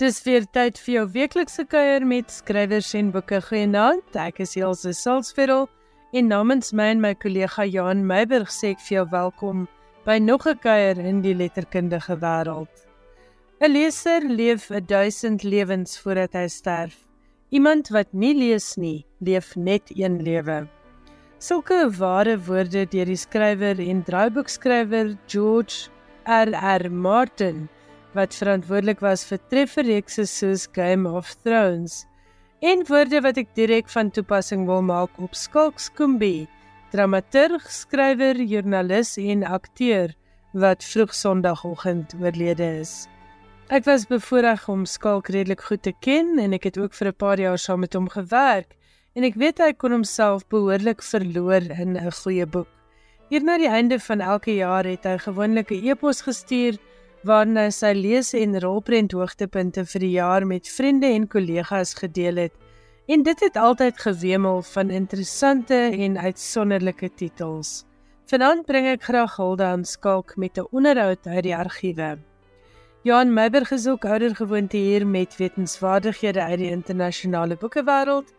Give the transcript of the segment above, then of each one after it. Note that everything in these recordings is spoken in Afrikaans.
Dis weer tyd vir jou weeklikse kuier met skrywers en boeke genaamd. Ek is Elsje Salzveld en namens my en my kollega Johan Meiburg sê ek vir jou welkom by nog 'n kuier in die letterkundige wêreld. 'n Leser leef 'n duisend lewens voordat hy sterf. Iemand wat nie lees nie, leef net een lewe. Sulke ware woorde deur die skrywer en draaiboekskrywer George R. R. Martin wat verantwoordelik was vir trefferreekse soos Game of Thrones en woorde wat ek direk van toepassing wil maak op Skalk Skoombie, dramaturg, skrywer, joernalis en akteur wat vroeg Sondagoggend oorlede is. Ek was bevoorreg om Skalk redelik goed te ken en ek het ook vir 'n paar jaar saam met hom gewerk en ek weet hy kon homself behoorlik verloor in 'n goeie boek. Hier na die einde van elke jaar het hy gewoonlik 'n e-pos gestuur waarin hy sy lees- en rolprent hoogtepunte vir die jaar met vriende en kollegas gedeel het. En dit het altyd gewemel van interessante en uitsonderlike titels. Vanaand bring ek graag hulde aan Skalk met 'n onderhoud uit die argiewe. Johan Meiberg is ook ouer gewoonte hier met wetenswaardighede uit die internasionale boekewêreld.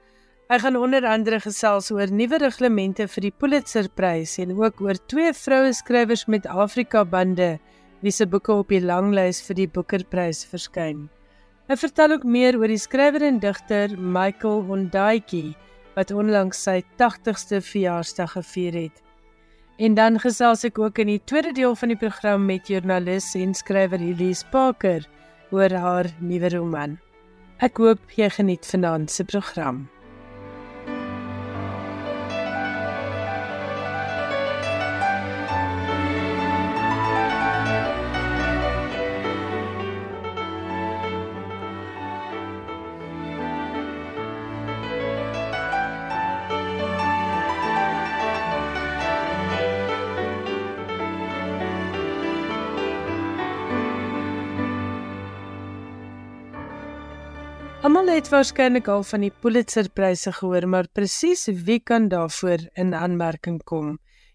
Hy gaan onder andere gesels oor nuwe reglemente vir die Pulitzerprys en ook oor twee vroue skrywers met Afrika bande wie se boeke op die langlys vir die Booker-prys verskyn. Hy vertel ook meer oor die skrywer en digter Michael Hondaatjie wat onlangs sy 80ste verjaarsdag gevier het. En dan gesels ek ook in die tweede deel van die program met joernalis en skrywer Elise Parker oor haar nuwe roman. Ek hoop jy geniet vanaand se program. Het waarskynlik al van die Pulitzerpryse gehoor, maar presies wie kan daarvoor in aanmerking kom?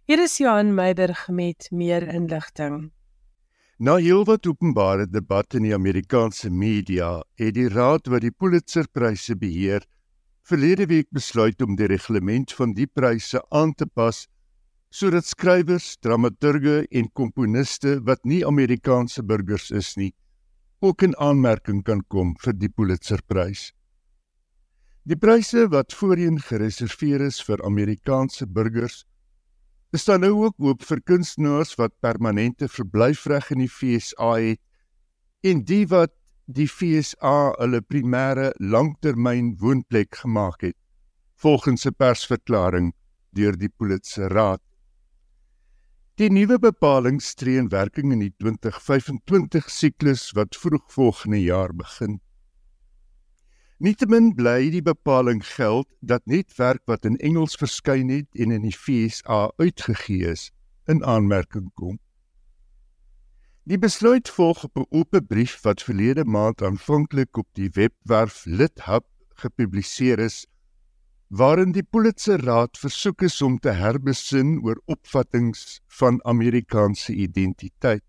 Hier is Johan Meiberg met meer inligting. Na heelwat openbare debat in die Amerikaanse media, het die raad wat die Pulitzerpryse beheer, verlede week besluit om die reglement van die pryse aan te pas sodat skrywers, dramaturge en komponiste wat nie Amerikaanse burgers is nie, ook in aanmerking kan kom vir die Pulitzerprys. Die pryse wat voorheen gereserveer is vir Amerikaanse burgers, is dan nou ook oop vir kunstenaars wat permanente verblyfreg in die FSA het en die wat die FSA hulle primêre langtermyn woonplek gemaak het, volgens 'n persverklaring deur die Pulitzerraad. Die nuwe bepaling tree in werking in die 2025 siklus wat vroeg volgende jaar begin. Nietemin bly die bepaling geld dat net werk wat in Engels verskyn het en in die FSA uitgegee is, in aanmerking kom. Die besluit volg op 'n oop brief wat verlede maand aanvanklik op die webwerf LitHub gepubliseer is waarin die Pulitzer Raad versoek is om te herbesin oor opvattinge van Amerikaanse identiteit.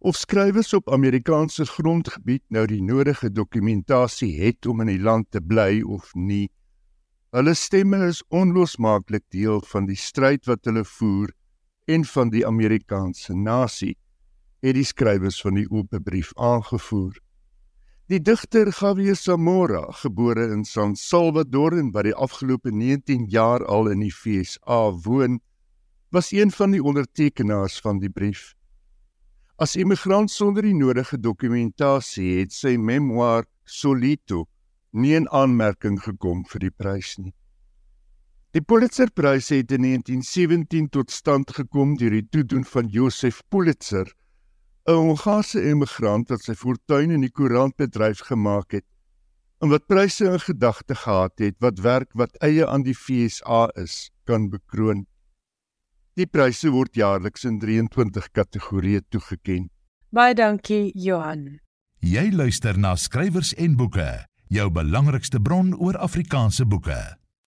Of skrywers op Amerikaanse grondgebied nou die nodige dokumentasie het om in die land te bly of nie. Hulle stemme is onlosmaaklik deel van die stryd wat hulle voer en van die Amerikaanse nasie, het die skrywers van die oop brief aangevoer. Die digter Javier Zamora, gebore in San Salvador en wat die afgelope 19 jaar al in die FSA woon, was een van die ondertekenaars van die brief. As immigrant sonder die nodige dokumentasie het sy memoir Solito nie in aanmerking gekom vir die prys nie. Die Pulitzerprys het in 1917 tot stand gekom deur die toedoen van Joseph Pulitzer 'n Hongaarse immigrant wat sy fortuin in die koerantbedryf gemaak het en wat pryse in gedagte gehad het wat werk wat eie aan die FSA is, kan bekroon. Die pryse word jaarliks in 23 kategorieë toegekend. Baie dankie, Johan. Jy luister na skrywers en boeke, jou belangrikste bron oor Afrikaanse boeke.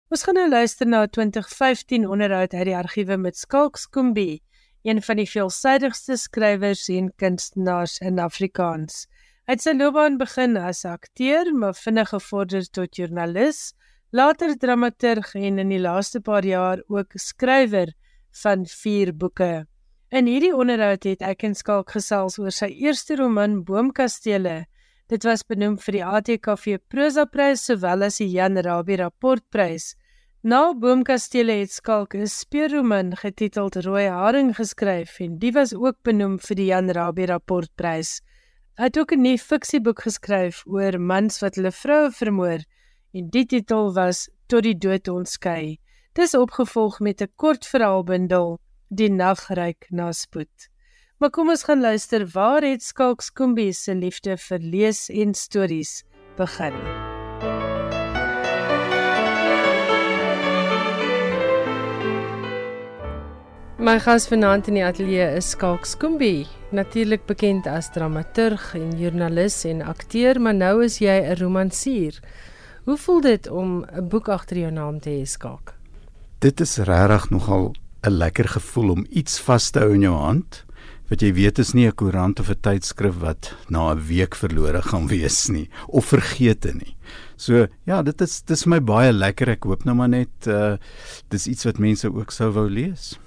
Ons gaan nou luister na 'n 2015 onderhoud uit die argiewe met Skalk Skoombie een van die veelsidigste skrywers en kunstenaars in Afrikaans. Hy het sy loopbaan begin as akteur, maar vinnig gevorder tot joernalis, later dramaturg en in die laaste paar jaar ook skrywer van 4 boeke. In hierdie onderhoud het ek en Skalk gesels oor sy eerste roman Boomkastele. Dit was benoem vir die ATKV Prosa Prys sowel as die Jan Rabie Rapportprys. Na Boomkastele het Skalk 'n speurroman getiteld Rooi Haring geskryf en dit was ook benoem vir die Jan Rabie Rapportprys. Hy het ook 'n nuwe fiksieboek geskryf oor mans wat hulle vroue vermoor en die titel was Tot die dood ons skei. Dis opgevolg met 'n kort verhaalbundel Die nagryk na spoed. Maar kom ons gaan luister waar het Skalk Skoombie se liefde vir lees en stories begin. My gas vanaand in die ateljee is Skalk Skoombie, natuurlik bekend as dramaturg en joernalis en akteur, maar nou is jy 'n romansier. Hoe voel dit om 'n boek agter jou naam te hê, Skalk? Dit is regtig nogal 'n lekker gevoel om iets vas te hou in jou hand wat jy weet is nie 'n koerant of 'n tydskrif wat na 'n week verlore gaan wees nie of vergete nie. So ja, dit is dis vir my baie lekker. Ek hoop nou maar net uh dis iets wat mense ook sou wou lees.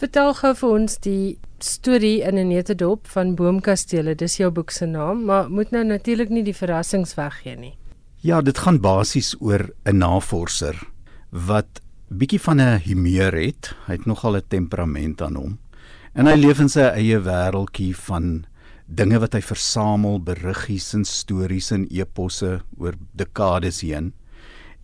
Vertel gou vir ons die storie in 'n netedop van Boomkastele. Dis jou boek se naam, maar moet nou natuurlik nie die verrassings weggee nie. Ja, dit gaan basies oor 'n navorser wat bietjie van 'n humeur het. Hy het nogal 'n temperament aan hom. En hy leef in sy eie wêreldjie van dinge wat hy versamel, beriggies en stories en eposse oor dekades heen.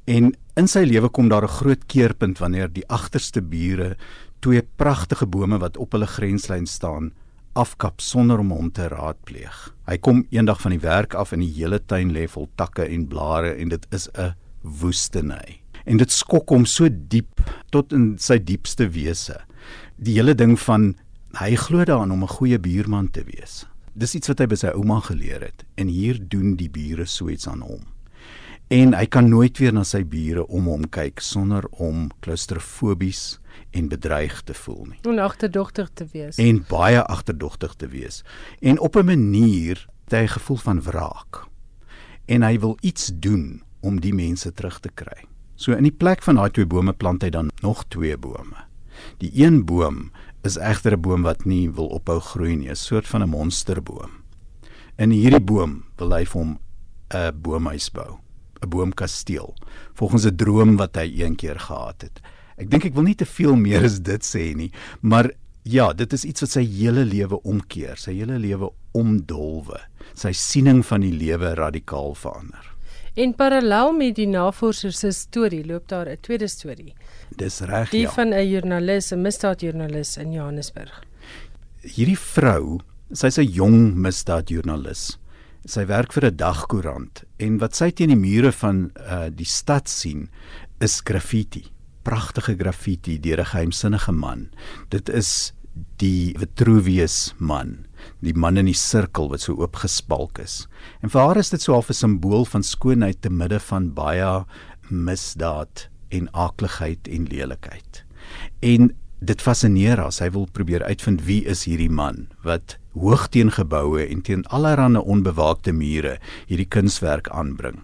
En in sy lewe kom daar 'n groot keerpunt wanneer die agterste bure twee pragtige bome wat op hulle grenslyn staan afkap sonder om hom te raadpleeg. Hy kom eendag van die werk af en die hele tuin lê vol takke en blare en dit is 'n woestynheid en dit skok hom so diep tot in sy diepste wese. Die hele ding van hy glo daaraan om 'n goeie buurman te wees. Dis iets wat hy by sy ouma geleer het en hier doen die bure so iets aan hom. En hy kan nooit weer na sy bure om hom kyk sonder om klaustrofobies en bedreig te voel nie. En agterdogtig te wees. En baie agterdogtig te wees. En op 'n manier het hy 'n gevoel van wraak. En hy wil iets doen om die mense terug te kry. So in die plek van daai twee bome plant hy dan nog twee bome. Die een boom is egter 'n boom wat nie wil ophou groei nie, 'n soort van 'n monsterboom. In hierdie boom wil hy vir hom 'n boomhuis bou, 'n boomkasteel, volgens 'n droom wat hy eendag gehad het. Ek dink ek wil nie te veel meer as dit sê nie, maar ja, dit is iets wat sy hele lewe omkeer, sy hele lewe omdolwe. Sy siening van die lewe radikaal verander. En parallel met die navorser se storie loop daar 'n tweede storie. Dis reg. Die ja. van 'n joernalis, 'n misdaadjoernalis in Johannesburg. Hierdie vrou, sy's 'n jong misdaadjoernalis. Sy werk vir 'n dagkoerant en wat sy teen die mure van uh, die stad sien, is graffiti. Pragtige graffiti deur 'n geheimsinnige man. Dit is die Vitruvius man die man in die sirkel wat so oopgespalk is. En vir haar is dit so half 'n simbool van skoonheid te midde van baie misdaad en aakligheid en lelikheid. En dit fascineer haar. Sy wil probeer uitvind wie is hierdie man wat hoog teen geboue en teen allerlei onbewaakte mure hierdie kunswerk aanbring.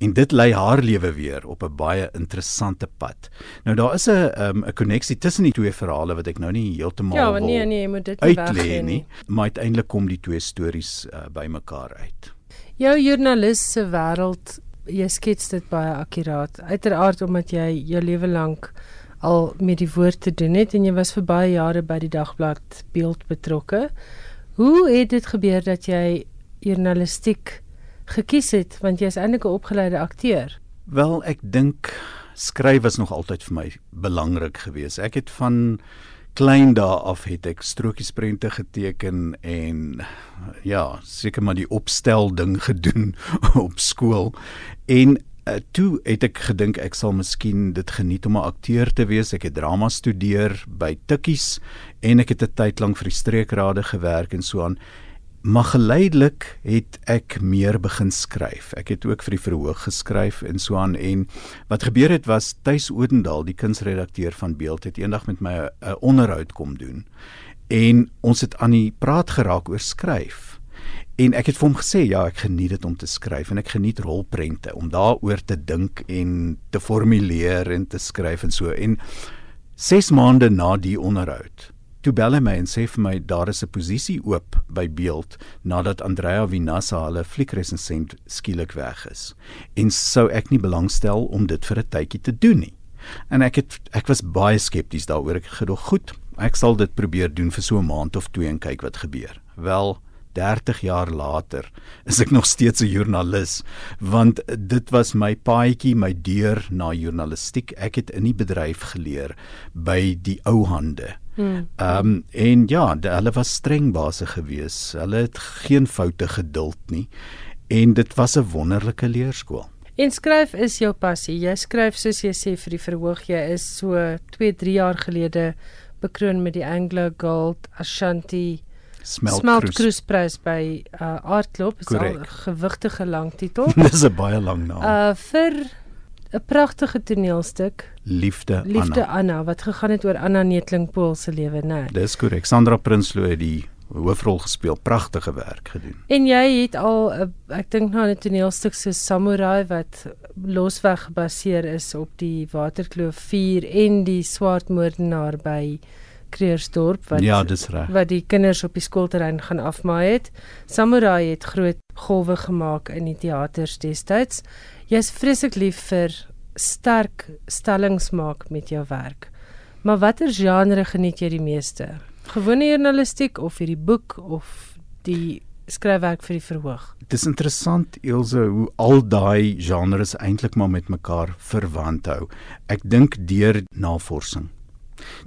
En dit lei haar lewe weer op 'n baie interessante pad. Nou daar is 'n 'n um, koneksie tussen die twee verhale wat ek nou nie heeltemal ja, nee, nee, jy moet dit nie weggee nie. Maar uiteindelik kom die twee stories uh, bymekaar uit. Jou joernalis se wêreld, jy skets dit baie akkuraat. Uiteraard omdat jy jou lewe lank al met die woord te doen het en jy was vir baie jare by die dagblad Beeld betrokke. Hoe het dit gebeur dat jy journalistiek gekies het want jy is eintlik 'n opgeleide akteur? Wel, ek dink skryf was nog altyd vir my belangrik geweest. Ek het van klein dae af het ek strokiesprente geteken en ja, seker maar die opstel ding gedoen op skool. En uh, toe het ek gedink ek sal miskien dit geniet om 'n akteur te wees. Ek het drama studeer by Tikkies en ek het 'n tyd lank vir die streekrade gewerk en so aan. Maar geleidelik het ek meer begin skryf. Ek het ook vir die verhoog geskryf en so aan en wat gebeur het was Tuis Odendaal, die kunsredakteur van Beeld het eendag met my 'n onderhoud kom doen. En ons het aan die praat geraak oor skryf. En ek het vir hom gesê ja, ek geniet dit om te skryf en ek geniet rolprente om daaroor te dink en te formuleer en te skryf en so. En 6 maande na die onderhoud Toe bel hy my en sê vir my daar is 'n posisie oop by Beeld nadat Andrea Vinassa hulle fliekresensent skielik weg is. En sou ek nie belangstel om dit vir 'n tydjie te doen nie. En ek het ek was baie skepties daaroor. Ek gedog goed, ek sal dit probeer doen vir so 'n maand of twee en kyk wat gebeur. Wel 30 jaar later is ek nog steeds 'n joernalis want dit was my paadjie my deur na journalistiek ek het in die bedryf geleer by die ou hande Hmm. Ehm um, en ja, de, hulle was streng baase gewees. Hulle het geen foute geduld nie en dit was 'n wonderlike leerskool. En skryf is jou passie. Jy skryf soos jy sê vir die verhoog jy is so 2, 3 jaar gelede bekroon met die Anglo Gold Ashanti Smeltkruisprys by uh, Artklub. Is 'n gewigtige lang titel. Dis 'n baie lang naam. Uh vir 'n pragtige toneelstuk. Liefde Anna. Liefde Anna wat gegaan het oor Anna Netlingpool se lewe, né? Nee. Dis korrek. Sandra Prinsloo het die hoofrol gespeel, pragtige werk gedoen. En jy het al a, ek dink nou 'n toneelstuk so Samurai wat losweg gebaseer is op die Waterkloof 4 en die Swartmoordenaar by Kreersdorp wat Ja, dis reg. wat die kinders op die skoolterrein gaan afmaai het. Samurai het groot golwe gemaak in die teaters destyds. Jy's vreeslik lief vir sterk stellings maak met jou werk. Maar watter genre geniet jy die meeste? Gewone journalistiek of hierdie boek of die skryfwerk vir die verhoog? Dit is interessant Elsje hoe al daai genres eintlik maar met mekaar verwant hou. Ek dink deur navorsing.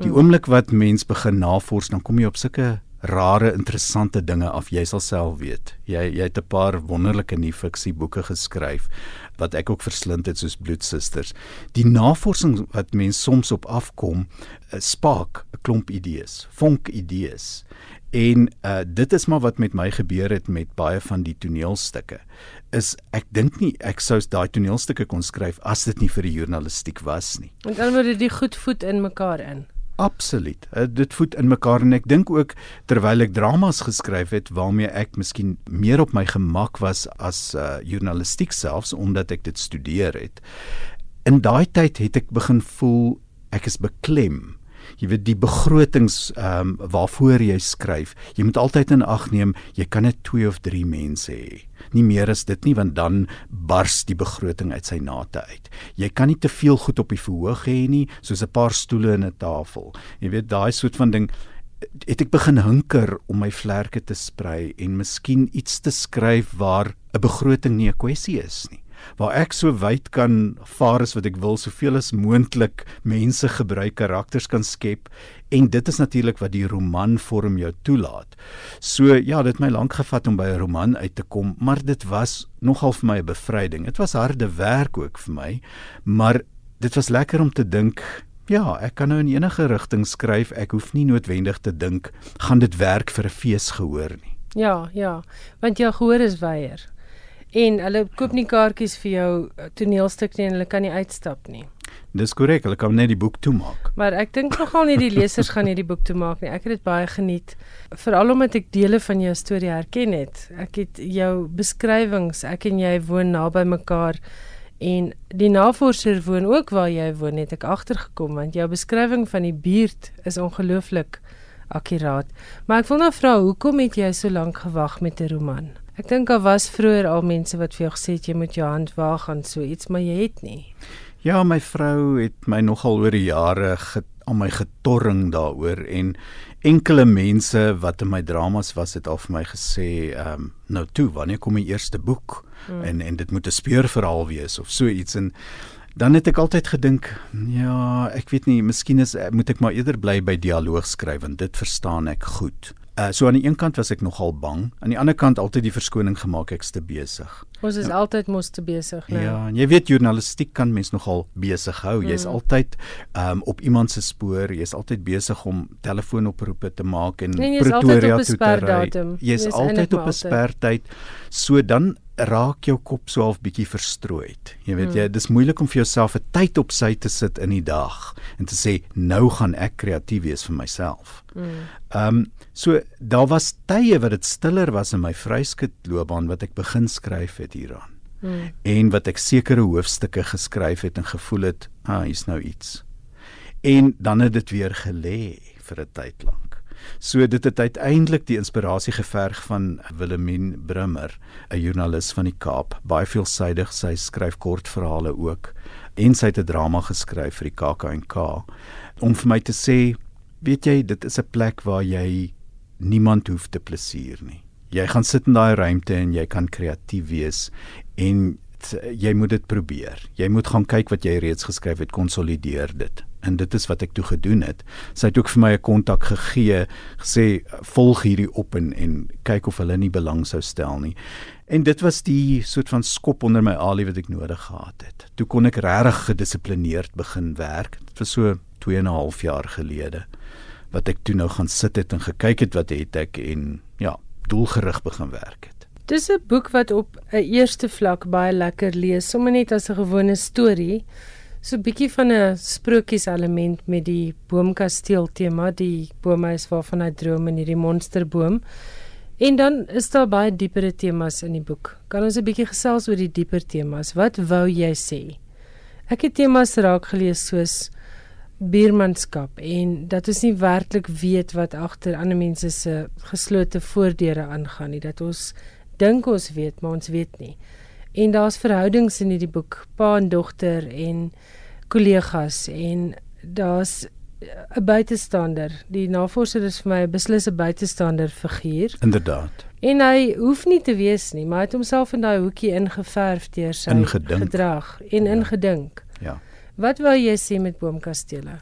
Die oomblik wat mens begin navors, dan kom jy op sulke rare interessante dinge af jy sal self weet. Jy jy het 'n paar wonderlike nuwe fiksie boeke geskryf wat ek ook verslind het soos Bloedsusters. Die navorsing wat mense soms op afkom, uh, spaak 'n klomp idees, vonk idees. En uh dit is maar wat met my gebeur het met baie van die toneelstukke. Is ek dink nie ek sou daai toneelstukke kon skryf as dit nie vir die journalistiek was nie. En dan word dit goed voet in mekaar in. Absoluut. Uh, dit voed in mekaar en ek dink ook terwyl ek dramas geskryf het waarmee ek miskien meer op my gemak was as uh, journalistiek selfs omdat ek dit studeer het. In daai tyd het ek begin voel ek is beklem jy weet die begrotings ehm um, waarvoor jy skryf jy moet altyd in ag neem jy kan net 2 of 3 mense hê. Nie meer as dit nie want dan bars die begroting uit sy nate uit. Jy kan nie te veel goed op die verhoog hê nie soos 'n paar stoele en 'n tafel. Jy weet daai soort van ding het ek begin hinker om my vlerke te sprei en miskien iets te skryf waar 'n begroting nie 'n kwessie is nie waar ek so wyd kan vaar as wat ek wil, soveel as moontlik mense gebruik, karakters kan skep en dit is natuurlik wat die roman vorm jou toelaat. So ja, dit het my lank gevat om by 'n roman uit te kom, maar dit was nogal vir my 'n bevryding. Dit was harde werk ook vir my, maar dit was lekker om te dink Ja, ek kan nou in enige rigting skryf. Ek hoef nie noodwendig te dink gaan dit werk vir 'n fees gehoor nie. Ja, ja, want jou gehoor is weier en hulle koop nie kaartjies vir jou eh, toneelstuk nie en hulle kan nie uitstap nie. Dis korrek, hulle kan net die boek toemaak. Maar ek dink nogal nie die lesers gaan hierdie boek toemaak nie. Ek het dit baie geniet, veral omdat ek dele van jou storie herken het. Ek het jou beskrywings, ek en jy woon naby mekaar en die navorser woon ook waar jy woon, het ek agtergekom want jou beskrywing van die buurt is ongelooflik akkuraat. Maar ek wil nou vra, hoekom het jy so lank gewag met 'n roman? Ek dink daar was vroeër al mense wat vir jou gesê het jy moet jou hand waag aan so iets, maar jy het nie. Ja, my vrou het my nogal oor die jare aan my getorring daaroor en enkele mense wat in my dramas was het al vir my gesê, ehm um, nou toe, wanneer kom die eerste boek? Hmm. En en dit moet 'n speurverhaal wees of so iets en dan het ek altyd gedink, ja, ek weet nie, miskien is moet ek maar eerder bly by dialoog skryf want dit verstaan ek goed. Uh so aan die een kant was ek nogal bang, aan die ander kant altyd die verskoning gemaak ek's te besig. Ons is ja. altyd mos te besig, né? Ja, en jy weet journalistiek kan mens nogal besig hou. Jy's mm. altyd um op iemand se spoor, jy's altyd besig om telefoonoproepe te maak en nee, Pretoria toe te ry. Jy's altyd op 'n spertyd. So dan raak jou kop so half bietjie verstrooid. Jy weet mm. jy, dis moeilik om vir jouself 'n tyd op sy te sit in die dag en te sê nou gaan ek kreatief wees vir myself. Ehm mm. um, So daar was tye wat dit stiller was in my vryskut loopbaan wat ek begin skryf het hieraan. Hmm. En wat ek sekere hoofstukke geskryf het en gevoel het, ah, hier's nou iets. En dan het dit weer gelê vir 'n tyd lank. So dit het uiteindelik die inspirasie geverg van Willemien Brummer, 'n joernalis van die Kaap, baie veelsidig, sy skryf kortverhale ook en sy het 'n drama geskryf vir die KAK&K om vir my te sê, weet jy, dit is 'n plek waar jy niemand hoef te plesier nie. Jy gaan sit in daai ruimte en jy kan kreatief wees en jy moet dit probeer. Jy moet gaan kyk wat jy reeds geskryf het, konsolideer dit. En dit is wat ek toe gedoen het. Sy het ook vir my 'n kontak gegee, gesê volg hierdie op en en kyk of hulle nie belang sou stel nie. En dit was die soort van skop onder my alie wat ek nodig gehad het. Toe kon ek regtig gedissiplineerd begin werk. Dit was so 2 en 'n half jaar gelede wat ek toe nou gaan sit het en gekyk het wat het ek en ja, doelgerig begin werk het. Dis 'n boek wat op 'n eerste vlak baie lekker lees, sommer net as 'n gewone storie. So 'n bietjie van 'n sprokies element met die boomkasteel tema, die boomhuis waarvan hy droom en hierdie monsterboom. En dan is daar baie diepere temas in die boek. Kan ons 'n bietjie gesels oor die dieper temas? Wat wou jy sê? Ek het temas raak gelees soos buurmanskap en dat ons nie werklik weet wat agter ander mense se geslote voordeure aangaan nie dat ons dink ons weet maar ons weet nie. En daar's verhoudings in hierdie boek pa en dogter en kollegas en daar's 'n buitestander. Die navorser is vir my 'n beslisse buitestander figuur. Inderdaad. En hy hoef nie te wees nie maar hy het homself in daai hoekie ingeverf deur sy ingedink. gedrag en ja. ingedink. Ja Wat wou jy sê met boomkastele?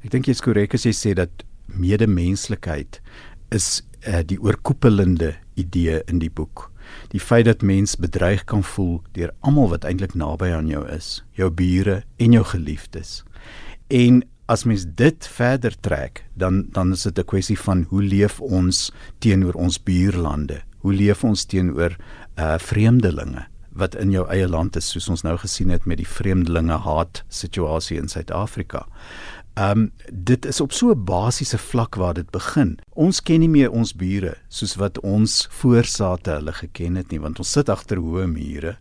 Ek dink jy is korrek as jy sê dat medemenslikheid is uh, die oorkoepelende idee in die boek. Die feit dat mens bedreig kan voel deur almal wat eintlik naby aan jou is, jou bure en jou geliefdes. En as mens dit verder trek, dan dan is dit 'n kwessie van hoe leef ons teenoor ons buurlande? Hoe leef ons teenoor uh vreemdelinge? Wat in jou eie land is soos ons nou gesien het met die vreemdelinge haat situasie in Suid-Afrika. Ehm um, dit is op so 'n basiese vlak waar dit begin. Ons ken nie meer ons bure soos wat ons voorsate hulle geken het nie want ons sit agter hoë mure.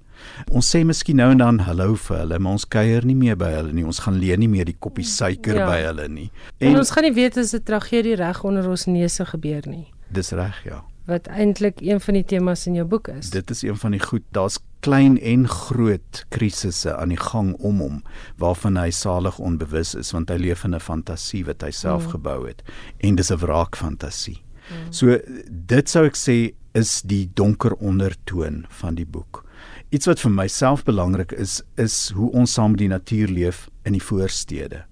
Ons sê miskien nou en dan hallo vir hulle, maar ons kuier nie meer by hulle nie. Ons gaan leen nie meer die koppie suiker ja. by hulle nie. En, en ons gaan nie weet as 'n tragedie reg onder ons neuse gebeur nie. Dis reg, ja. Wat eintlik een van die temas in jou boek is. Dit is een van die goed. Daar's klein en groot krisisse aan die gang om hom waarvan hy salig onbewus is want hy leef in 'n fantasie wat hy self mm. gebou het en dis 'n wraakfantasie. Mm. So dit sou ek sê is die donker ondertoon van die boek. Iets wat vir myself belangrik is is hoe ons saam met die natuur leef in die voorstede.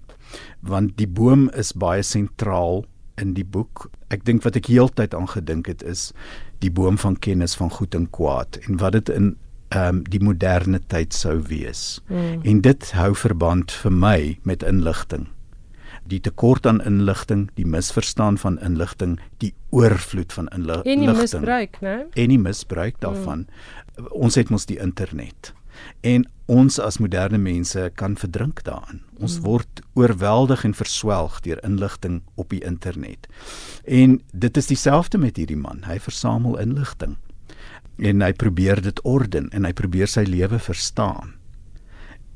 Want die boom is baie sentraal in die boek. Ek dink wat ek heeltyd aan gedink het is die boom van kennis van goed en kwaad en wat dit in um, die moderne tyd sou wees. Mm. En dit hou verband vir my met inligting. Die tekort aan inligting, die misverstaan van inligting, die oorvloed van inligting. En die misbruik, né? En die misbruik daarvan. Mm. Ons het mos die internet. En ons as moderne mense kan verdrink daarin. Ons mm. word oorweldig en verswelg deur inligting op die internet. En dit is dieselfde met hierdie man. Hy versamel inligting en hy probeer dit orden en hy probeer sy lewe verstaan.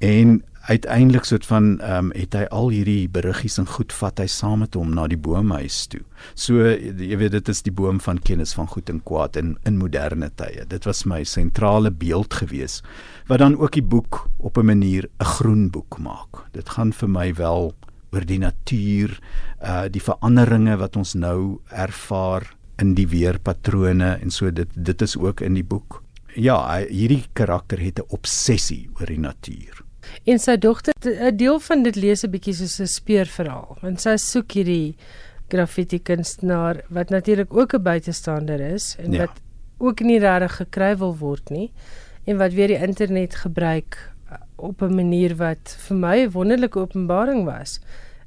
En uiteindelik soort van ehm um, het hy al hierdie beriggies en goed vat hy saam met hom na die boomhuis toe. So jy weet dit is die boom van kennis van goed en kwaad in in moderne tye. Dit was my sentrale beeld gewees wat dan ook die boek op 'n manier 'n groen boek maak. Dit gaan vir my wel oor die natuur, uh die veranderinge wat ons nou ervaar in die weerpatrone en so dit dit is ook in die boek. Ja, hierdie karakter het 'n obsessie oor die natuur. En sy dogter 'n deel van dit lees 'n bietjie soos 'n speurverhaal, want sy soek hierdie graffiti kunstenaar wat natuurlik ook 'n buitestander is en ja. wat ook nie regtig gekry wil word nie en wat weer die internet gebruik uh, op 'n manier wat vir my 'n wonderlike openbaring was.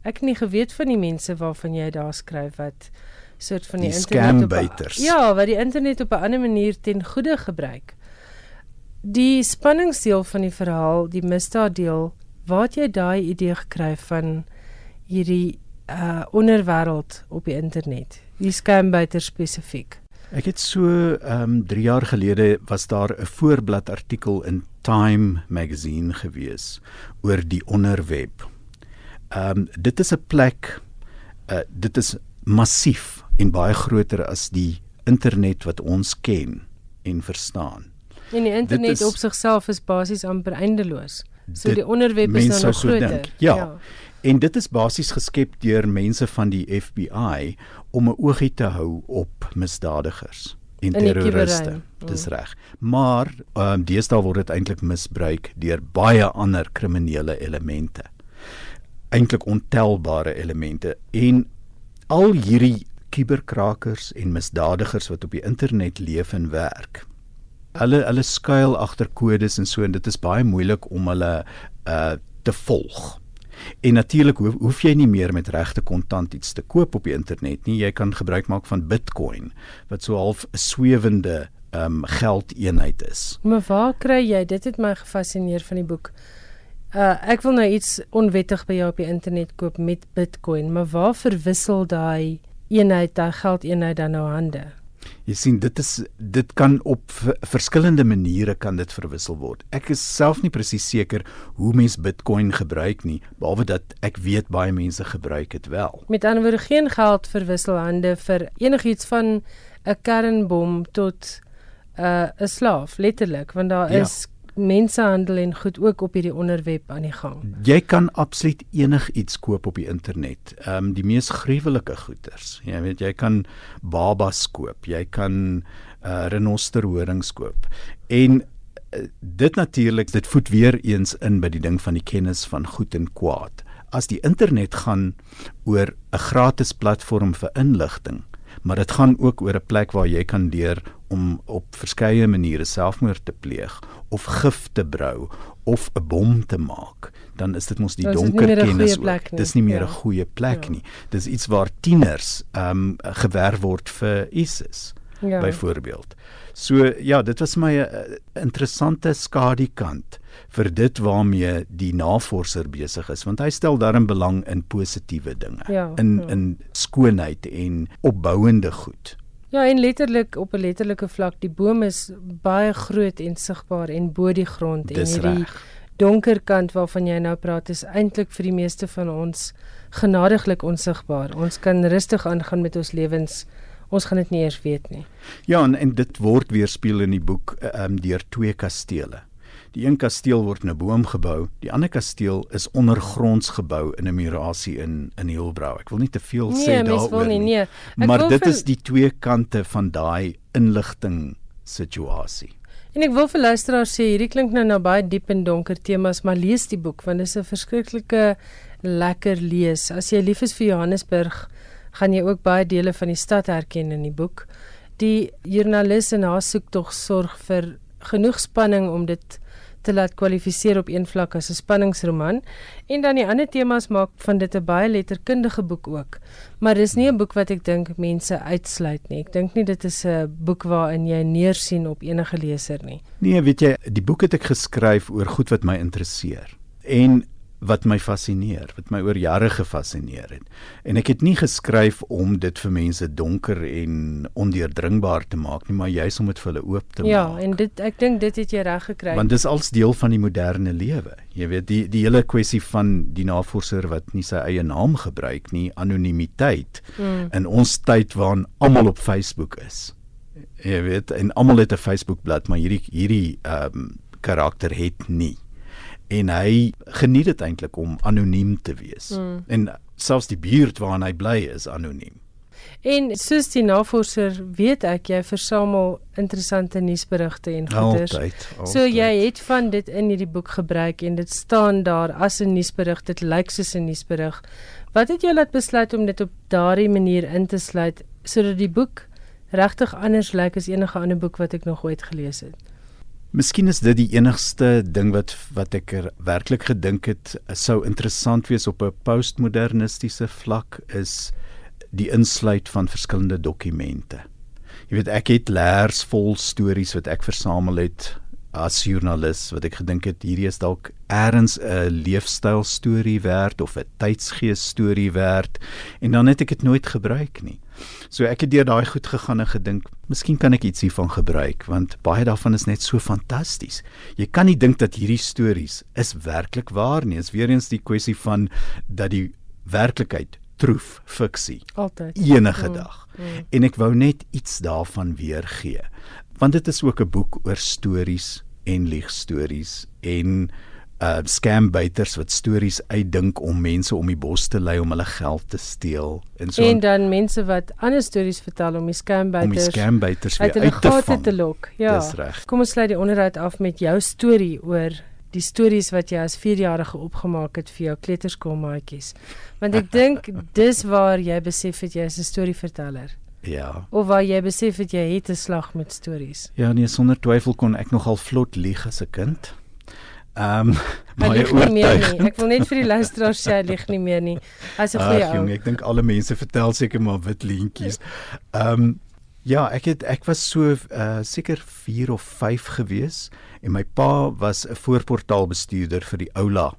Ek het nie geweet van die mense waarvan jy daar skryf wat soort van die, die internet op, Ja, wat die internet op 'n ander manier ten goeie gebruik. Die spanningsdeel van die verhaal, die misdaaddeel, waar het jy daai idee gekry van hierdie uh onderwêreld op die internet? die skuimbuiter spesifiek? Ek het so ehm um, 3 jaar gelede was daar 'n voorblad artikel in Time magazine gewees oor die onderweb. Ehm um, dit is 'n plek uh, dit is massief en baie groter as die internet wat ons ken en verstaan. En die internet is, op sigself is basies amper eindeloos. So dit, die onderwerp is nou nog groter. Ja. ja. En dit is basies geskep deur mense van die FBI om 'n oogie te hou op misdadigers en terroriste. Dis reg. Maar ehm um, deesdae word dit eintlik misbruik deur baie ander kriminele elemente. Eintlik ontelbare elemente en al hierdie kuberkrakers en misdadigers wat op die internet leef en werk hulle hulle skuil agter kodes en so en dit is baie moeilik om hulle uh te volg. En natuurlik hoef, hoef jy nie meer met regte kontant iets te koop op die internet nie. Jy kan gebruik maak van Bitcoin wat so half 'n swewende um geldeenheid is. Maar waar kry jy dit het my gefassineer van die boek. Uh ek wil nou iets onwettig by jou op die internet koop met Bitcoin, maar waar verwissel daai eenheid, daai geldeenheid dan nou hande? Jy sien dit is dit kan op verskillende maniere kan dit verwissel word. Ek is self nie presies seker hoe mens Bitcoin gebruik nie, behalwe dat ek weet baie mense gebruik dit wel. Met ander woorde geen geld verwisselhande vir enigiets van 'n kernbom tot 'n uh, 'n slaaf letterlik, want daar ja. is mensehandel en goed ook op hierdie onderwerp aan die gang. Jy kan absoluut enigiets koop op die internet. Ehm um, die mees gruwelike goeders. Jy weet jy kan babas koop, jy kan uh, renosterhorings koop. En uh, dit natuurlik dit voed weer eens in by die ding van die kennis van goed en kwaad. As die internet gaan oor 'n gratis platform vir inligting, maar dit gaan ook oor 'n plek waar jy kan leer om op verskeie maniere selfmoord te pleeg of gif te brou of 'n bom te maak, dan is dit mos die donker kennis ook. Dis nie meer 'n ja. goeie plek ja. nie. Dis iets waar tieners ehm um, gewerf word vir ISIS ja. byvoorbeeld. So ja, dit was my 'n uh, interessante skadukant vir dit waarmee die navorser besig is, want hy stel daarin belang in positiewe dinge, ja, in ja. in skoonheid en opbouende goed. Ja, en letterlik op 'n letterlike vlak, die boom is baie groot en sigbaar en bo die grond Dis en hierdie donker kant waarvan jy nou praat is eintlik vir die meeste van ons genadiglik onsigbaar. Ons kan rustig aangaan met ons lewens. Ons gaan dit nie eers weet nie. Ja, en, en dit word weerspieël in die boek ehm um, deur twee kastele. Die een kasteel word in 'n boom gebou, die ander kasteel is ondergronds gebou in 'n murasie in in Hielbrau. Ek wil nie te veel nee, sê daaroor nie. Nee, nee. Maar dit is die twee kante van daai inligting situasie. En ek wil vir luisteraars sê hierdie klink nou na baie diep en donker temas, maar lees die boek want dit is 'n verskriklike lekker lees. As jy lief is vir Johannesburg, gaan jy ook baie dele van die stad herken in die boek. Die joernalis en haar soek tog sorg vir genoeg spanning om dit te laat kwalifiseer op een vlak as 'n spanningsroman en dan die ander temas maak van dit 'n baie letterkundige boek ook. Maar dis nie 'n boek wat ek dink mense uitsluit nie. Ek dink nie dit is 'n boek waarin jy neersien op enige leser nie. Nee, weet jy, die boek het ek geskryf oor goed wat my interesseer. En wat my fascineer, wat my oor jare gefassineer het. En ek het nie geskryf om dit vir mense donker en ondeurdringbaar te maak nie, maar juis om dit vir hulle oop te ja, maak. Ja, en dit ek dink dit het jy reg gekry. Want dis als deel van die moderne lewe. Jy weet die die hele kwessie van die navorser wat nie sy eie naam gebruik nie, anonimiteit mm. in ons tyd waarin almal op Facebook is. Jy weet, en almal het 'n Facebook-blad, maar hierdie hierdie ehm um, karakter het nie en hy geniet dit eintlik om anoniem te wees. Mm. En selfs die buurt waarin hy bly is anoniem. En soos die navorser weet ek jy versamel interessante nuusberigte en goeders. Altyd, altyd. So jy het van dit in hierdie boek gebruik en dit staan daar as 'n nuusberig. Dit lyk soos 'n nuusberig. Wat het jou laat besluit om dit op daardie manier in te sluit sodat die boek regtig anders lyk as enige ander boek wat ek nog ooit gelees het? Miskien is dit die enigste ding wat wat ek er werklik gedink het sou interessant wees op 'n postmodernistiese vlak is die insluit van verskillende dokumente. Jy weet ek het leers vol stories wat ek versamel het as joernalis wat ek gedink het hierdie is dalk eers 'n leefstyl storie werd of 'n tydsgees storie werd en dan het ek dit nooit gebruik nie. So ek het deur daai goed gegaan en gedink, miskien kan ek iets hiervan gebruik want baie daarvan is net so fantasties. Jy kan nie dink dat hierdie stories is werklik waar nie. Dit is weer eens die kwessie van dat die werklikheid troef fiksie. Altyd. Enige Mm, dag. mm. En ek wou net iets daarvan weergee. Want dit is ook 'n boek oor stories en liegstories en uh scambuiters wat stories uitdink om mense om die bos te lei om hulle geld te steel en so En dan mense wat ander stories vertel om die om die weer uit uit te vang. te lok. Ja. Dis reg. Kom ons sluit die onderhoud af met jou storie oor die stories wat jy as 4-jarige opgemaak het vir jou kleuterskoolmaatjies. Want ek dink dis waar jy besef het jy is 'n storieverteller Ja. of waar jy besef het jy het 'n slag met stories. Ja, nee, sonder twyfel kon ek nogal vlot lieg as 'n kind. Ehm um, Hy baie lieg nie meer nie. Ek wil net vir die luisteraars sê hy lieg nie meer nie. Hy's 'n goeie Ag jong, ou. ek dink alle mense vertel seker maar wit leentjies. Ehm um, ja, ek het ek was so uh seker 4 of 5 gewees en my pa was 'n voorportaalbestuurder vir die Oula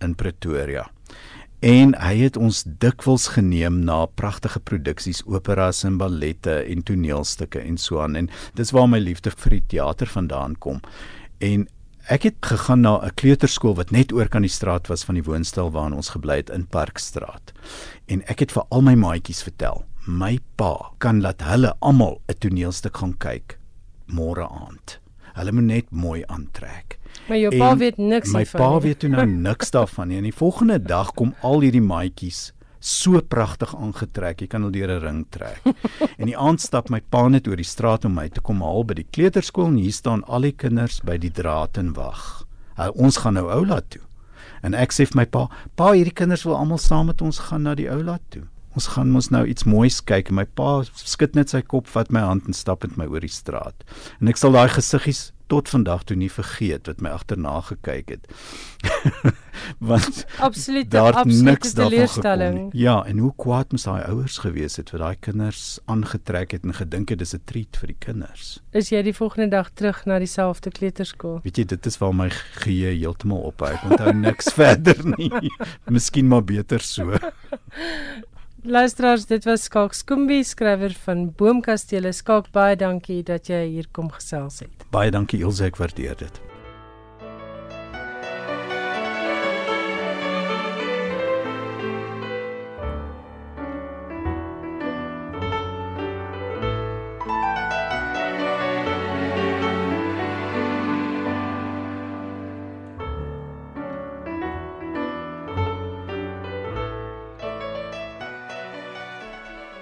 in Pretoria. En hy het ons dikwels geneem na pragtige produksies, operas en ballette en toneelstukke en so aan en dis waar my liefde vir die teater vandaan kom. En ek het gegaan na 'n kleuterskool wat net oor kan die straat was van die woonstel waarin ons gebly het in Parkstraat. En ek het vir al my maatjies vertel, my pa kan laat hulle almal 'n toneelstuk gaan kyk môre aand. Hulle moet net mooi aantrek. Maar jou pa En weet niks My hiervan. pa weet toe nou niks daarvan nie. En die volgende dag kom al hierdie maatjies so pragtig aangetrek, jy kan hulle deur 'n ring trek. en die aand stap my pa net oor die straat om my te kom haal by die kleuterskool en hier staan al die kinders by die draad en wag. Uh, ons gaan nou oula toe. En ek sê vir my pa, pa, hierdie kinders wil almal saam met ons gaan na die oula toe. Ons gaan mos nou iets moois kyk my pa skud net sy kop, vat my hand en stap met my oor die straat. En ek sal daai gesiggies tot vandag toe nie vergeet wat my agterna gekyk het. Want Absolute daar niks daarvan. Ja, en hoe kwaad moes daai ouers gewees het wat daai kinders aangetrek het en gedink het dis 'n treat vir die kinders. Is jy die volgende dag terug na dieselfde kleuterskool? Weet jy, dit is waar my geheue heeltemal ophou. Ek onthou niks verder nie. Miskien maar beter so. Luisteraars, dit was Skalk Skoombie, skrywer van Boomkastele. Skalk, baie dankie dat jy hier kom gesels het. Baie dankie Ilse, ek waardeer dit.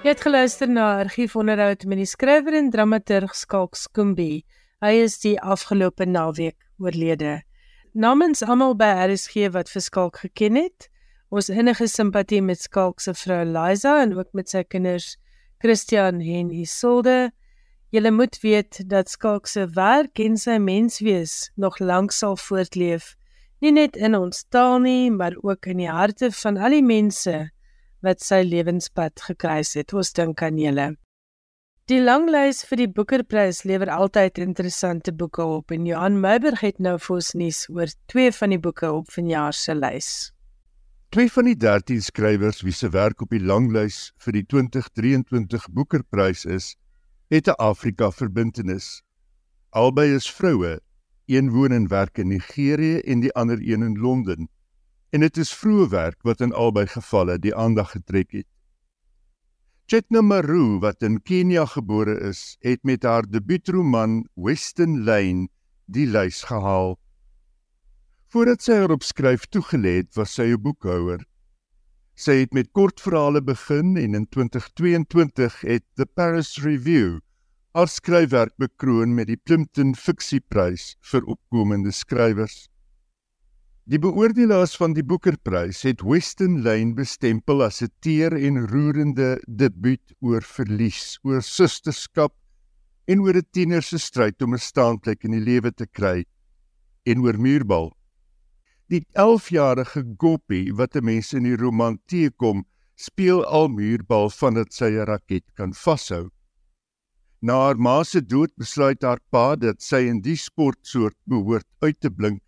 Jy het geluister na 'n argiefonderhoud met die skrywer en dramaturg Skalk Skoombie. Hy is die afgelope naweek oorlede. Namens almal by RSG wat vir Skalk geken het, ons innige simpatie met Skalk se vrou Liza en ook met sy kinders Christian en Isolde. Julle moet weet dat Skalk se werk en sy menswees nog lank sal voortleef, nie net in ons taal nie, maar ook in die harte van al die mense wat sy lewenspad gekruis het. Ons dink aan julle. Die langlys vir die Boekerprys lewer altyd interessante boeke op en Johan Meiburg het nou vir ons nuus oor twee van die boeke op vanjaar se lys. Twee van die 13 skrywers wie se werk op die langlys vir die 2023 Boekerprys is, het 'n Afrika verbintenis. Albei is vroue, een woon en werk in Nigerië en die ander een in Londen. En dit is vroeë werk wat in albei gevalle die aandag getrek het. Chetna Maru wat in Kenia gebore is, het met haar debuutroman Western Lane die lys gehaal. Voordat sy erop skryf toegelê het, was sy 'n boekhouer. Sy het met kortverhale begin en in 2022 het The Paris Review haar skryfwerk bekroon met die Plimpton Fiksieprys vir opkomende skrywers. Die beoordelaars van die Boekerprys het Western Lane bestempel as 'n teer en roerende debuut oor verlies, oor susterskap en oor 'n tiener se stryd om 'n staanplek in die lewe te kry en oor muurbal. Die 11-jarige Goppie wat 'n mens in die roman teekom, speel al muurbal vandat sy 'n raket kan vashou. Na haar ma se dood besluit haar pa dat sy in die sportsoort behoort uit te blink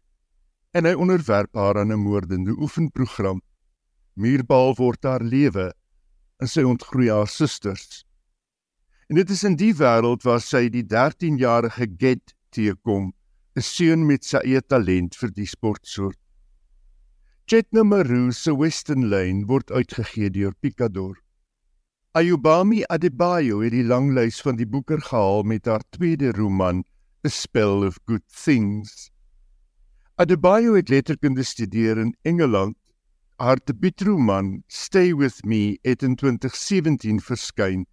en hy onderwerp haar aan 'n moordende oefenprogram. Muurbal word haar lewe en sy ontgroei haar susters. En dit is in die wêreld waar sy die 13-jarige Get teekom, 'n seun met sy eie talent vir die sportsoort. Chetna Maru se Western Lane word uitgegee deur Picador. Ayubami Adebayo het die langlys van die boeker gehaal met haar tweede roman, A Spell of Good Things. Adebayo het letterkunde gestudeer in Engeland. Haar debuutroman, Stay With Me, het in 2017 verskyn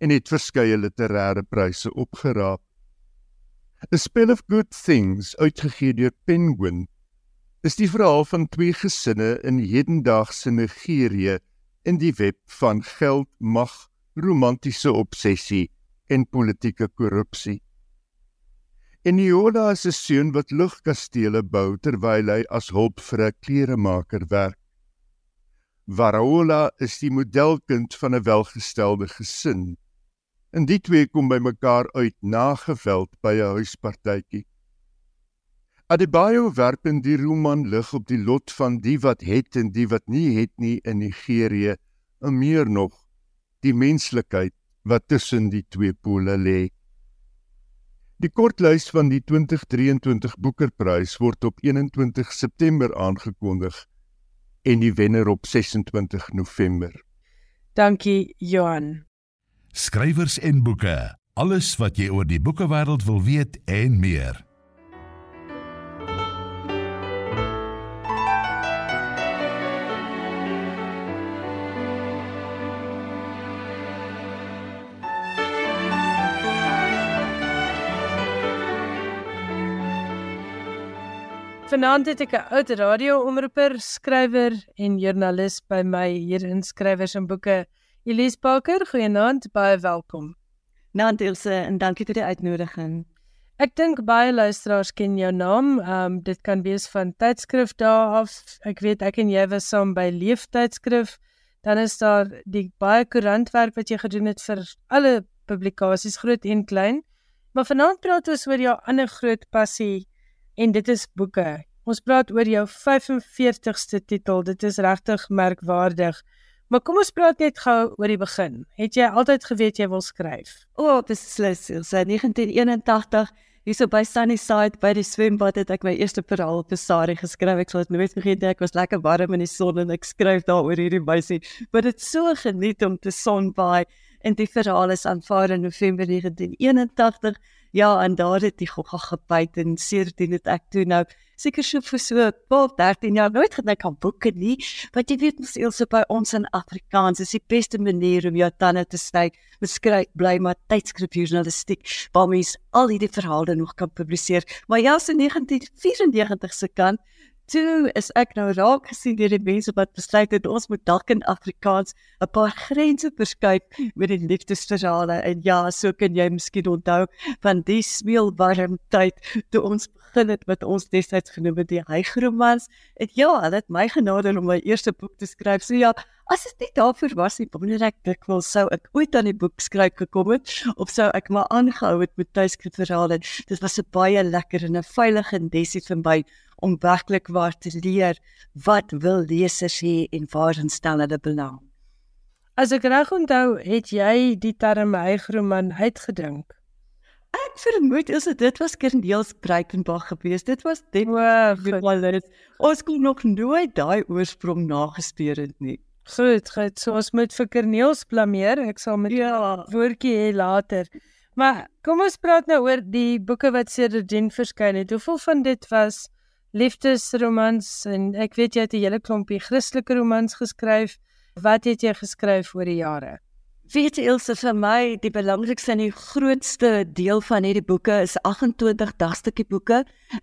en het verskeie literêre pryse opgeraap. A Spell of Good Things, uitgegee deur Penguin, is die verhaal van twee gesinne in hedendaagse Nigerië in die web van geld, mag, romantiese obsessie en politieke korrupsie. Eniola is 'n seun wat lugkastele bou terwyl hy as hulp vir 'n kleremaker werk. Varaola is die modelkind van 'n welgestelde gesin. En die twee kom by mekaar uit na geweld by 'n huispartytjie. Adebayo werp in die roman lig op die lot van die wat het en die wat nie het nie in Nigerië, en meer nog, die menslikheid wat tussen die twee pole lê. Die kortlys van die 2023 Boekerprys word op 21 September aangekondig en die wenner op 26 November. Dankie Johan. Skrywers en boeke, alles wat jy oor die boekewêreld wil weet en meer. Vanaand het ek 'n oud radio-omroeper, skrywer en joernalis by my hier in Skrywers en Boeke. Elise Parker, goeienaand, baie welkom. Naand Ilse en dankie vir die uitnodiging. Ek dink baie luisteraars ken jou naam. Ehm um, dit kan wees van tydskrif daar af. Ek weet ek en jy was saam by Leeftydskrif. Dan is daar die baie koerantwerk wat jy gedoen het vir alle publikasies groot en klein. Maar vanaand praat ons oor jou ander groot passie en dit is boeke. Ons praat oor jou 45ste titel. Dit is regtig merkwaardig. Maar kom ons praat net gou oor die begin. Het jy altyd geweet jy wil skryf? O, oh, beslis. Sy 1981 hierso by Sunnyside by die swembad het ek my eerste verhaal op 'n sari geskryf. Ek sal dit nooit vergeet nie. Ek was lekker warm in die son en ek skryf daaroor hierdie meisie. Maar dit so geniet om te sonbaai en die verhaal is aanvaar in November 1981 Ja, en daar het die gogga gebyt en seerdien het ek toe nou seker so vir so 12, 13 jaar nooit gedink aan boeke nie, want jy weet mos eers by ons in Afrikaans is die beste manier om jou tande te sny, beskryf bly maar tydskrifjournalistiek, waar mens al hierdie verhale nog kan publiseer. Maar ja, so 1994 se kant Toe is ek nou raak gesien deur die mense wat besluit het ons moet dalk in Afrikaans 'n paar grense verskuif met die liefdesverhale en ja, so kan jy miskien onthou van die smeelwarm tyd toe ons begin het met ons destyds genoem het die hygromans. Het ja, hulle het my genader om my eerste boek te skryf. So ja, as dit nie daarvoor was nie, wonder ek dikwels sou ek ooit aan die boek skryf gekom het of sou ek maar aangehou het met tydskrifverhale. Dit was 'n baie lekker en 'n veilige desie vir my om werklik waar te leer wat wil lesers hê en waarin stel hulle belang. As ek reg onthou, het jy die term hygroman uitgedink. Ek vermoed is dit was Kerniels Breitenberg gewees. Dit was dit wow, ons kon nog nooit daai oorsprong nagespeur het nie. Goed, goed. So ons moet vir Kerniels blameer. Ek sal met ja. woordjie hê later. Maar kom ons praat nou oor die boeke wat sedertdien verskyn het. Hoeveel van dit was liefdesromans en ek weet jy het 'n hele klompie Christelike romans geskryf. Wat het jy geskryf oor die jare? Weet jy Ilse vir my die belangrikste en die grootste deel van hierdie boeke is 28 dagstukkie boeke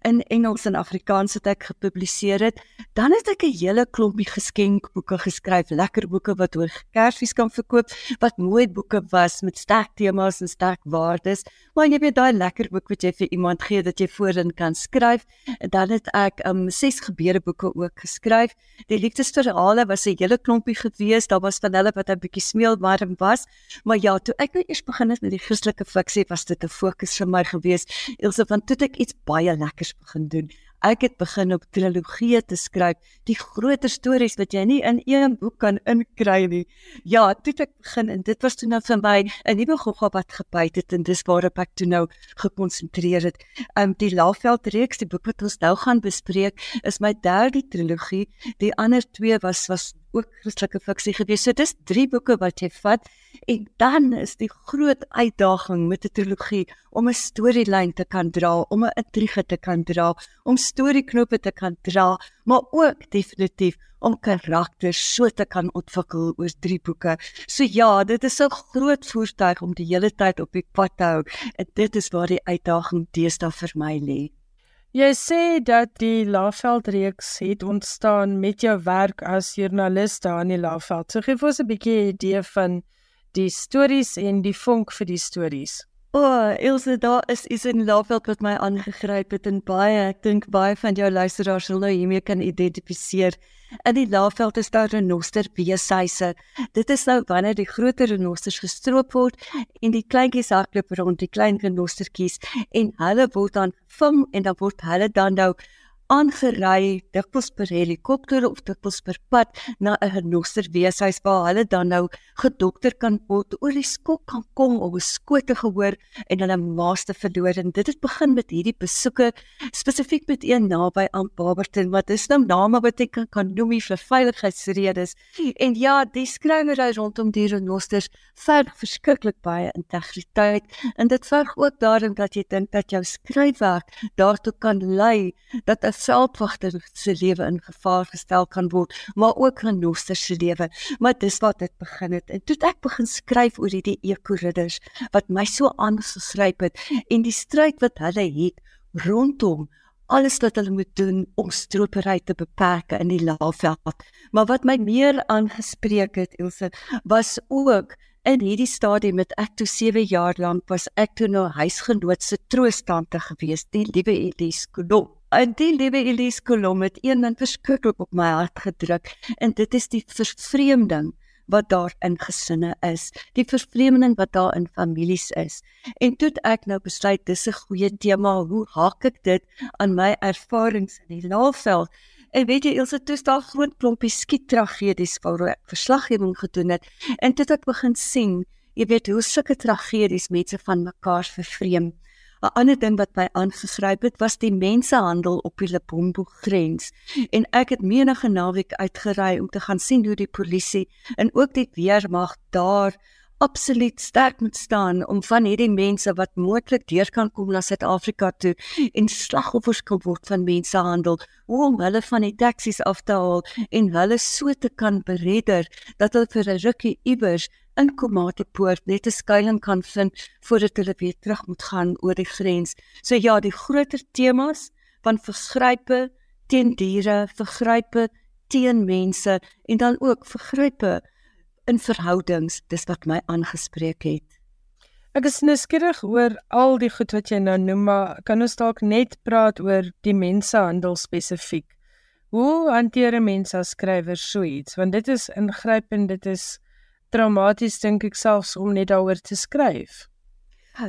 in Engels en Afrikaans wat ek gepubliseer het. Dan het ek 'n hele klompie geskenkboeke geskryf, lekker boeke wat oor Kersfees kan verkoop, wat mooi boeke was met sterk temas en sterk waardes. Maar jy weet daai lekker boek wat jy vir iemand gee dat jy voorin kan skryf. En dan het ek um ses gebeureboeke ook geskryf. Die liefdesverhale was 'n hele klompie gewees. Daar was van hulle wat 'n bietjie smeelwarm was was. Maar ja, toe ek nou eers begin het met die Christelike fiksie, was dit 'n fokus vir my gewees. Elsop van toe ek iets baie lekkers begin doen. ek het begin op trilogieë te skryf, die groter stories wat jy nie in een boek kan inkry nie. Ja, toe ek begin en dit was toe nou vir my 'n nuwe gogga wat gebyt het en dis waarop ek toe nou gekonsentreer het. Um die Laafveld reeks, die boek wat ons nou gaan bespreek, is my derde trilogie. Die ander twee was was ook Christelike fiksie gewees. So dis drie boeke wat jy vat en dan is die groot uitdaging met 'n trilogie om 'n storielyn te kan dra, om 'n intrige te kan dra, om storieknope te kan dra, maar ook definitief om karakters so te kan ontwikkel oor drie boeke. So ja, dit is 'n groot voertuig om die hele tyd op die pad te hou. En dit is waar die uitdaging deesdae vir my lê. Jy sê dat die Laveld reeks het ontstaan met jou werk as joernalis daar in die Laveld. So gee vir ons 'n bietjie idee van die stories en die vonk vir die stories. O, oh, Ilse, daar is iets in Laveld wat my aangegryp het en baie, ek dink baie van jou luisteraars sal nou hiermee kan identifiseer. In die Laveld is daar renoster beeshuise. Dit is nou wanneer die groter renosters gestroop word en die kleintjies hardloop rond die klein renostertjies en hulle word dan gevang en dan word hulle dan nou aangery dikwels per helikopter of dikwels per pad na 'n renoster weeshuis waar hulle dan nou gedokter kan word oor die skok kan kom om 'n skoot te gehoor en hulle maas te verloor. En dit het begin met hierdie besoeke spesifiek met een naby aan Barberton wat is nou name wat ek kan, kan noem vir veiligheidsredes. En ja die skrywery rondom die renosters verg verskriklik baie integriteit en dit verg ook daarin dat jy dink dat jou skryfwerk daartoe kan lei dat 'n veldwagter se lewe in gevaar gestel kan word, maar ook genoster se lewe. Maar dis wat dit begin het. En toe ek begin skryf oor hierdie ekoridders wat my so aangegryp het en die stryd wat hulle het rondom alles wat hulle moet doen om stropery te beperk in die laafveld. Maar wat my meer aangespreek het, Ilse, was ook in hierdie stadium met ek toe 7 jaar lank was ek toe nou huisgenoot se troostante gewees, die liewe Elise Kolom. En die liewe Elise Kolom het een ding verskriklik op my hart gedruk en dit is die vervreemding wat daar in gesinne is, die vervreemding wat daar in families is. En toe ek nou besluit dis 'n goeie tema, hoe haak ek dit aan my ervarings in die Laagveld? En weet jy, Elsə, toe staan groot klompie skiet tragedies waaroor ek verslaggewing gedoen het en dit het begin sien, jy weet hoe sulke tragedies mense van mekaar vervreem. 'n ander ding wat my aangegryp het, was die mensehandel op die Lepombo grens. En ek het menige naweek uitgery om te gaan sien hoe die polisie en ook die weermag daar absoluut sterk moet staan om van hierdie mense wat moontlik deur kan kom na Suid-Afrika toe en slagoffers kan word van mensehandel, om hulle van die taksies af te haal en hulle so te kan beredder dat hulle vir 'n rukkie iewers in Komatipoort net 'n skuilings kan vind voordat hulle weer terug moet gaan oor die grens. So ja, die groter temas van vergrype teen diere, vergrype teen mense en dan ook vergrype in verhoudings, dis wat my aangespreek het. Ek is nuuskierig oor al die goed wat jy nou noem, maar kan ons dalk net praat oor die mensehandel spesifiek? Hoe hanteer 'n mens as skrywer so iets? Want dit is ingrypend, dit is traumaties dink ek selfs om net daaroor te skryf.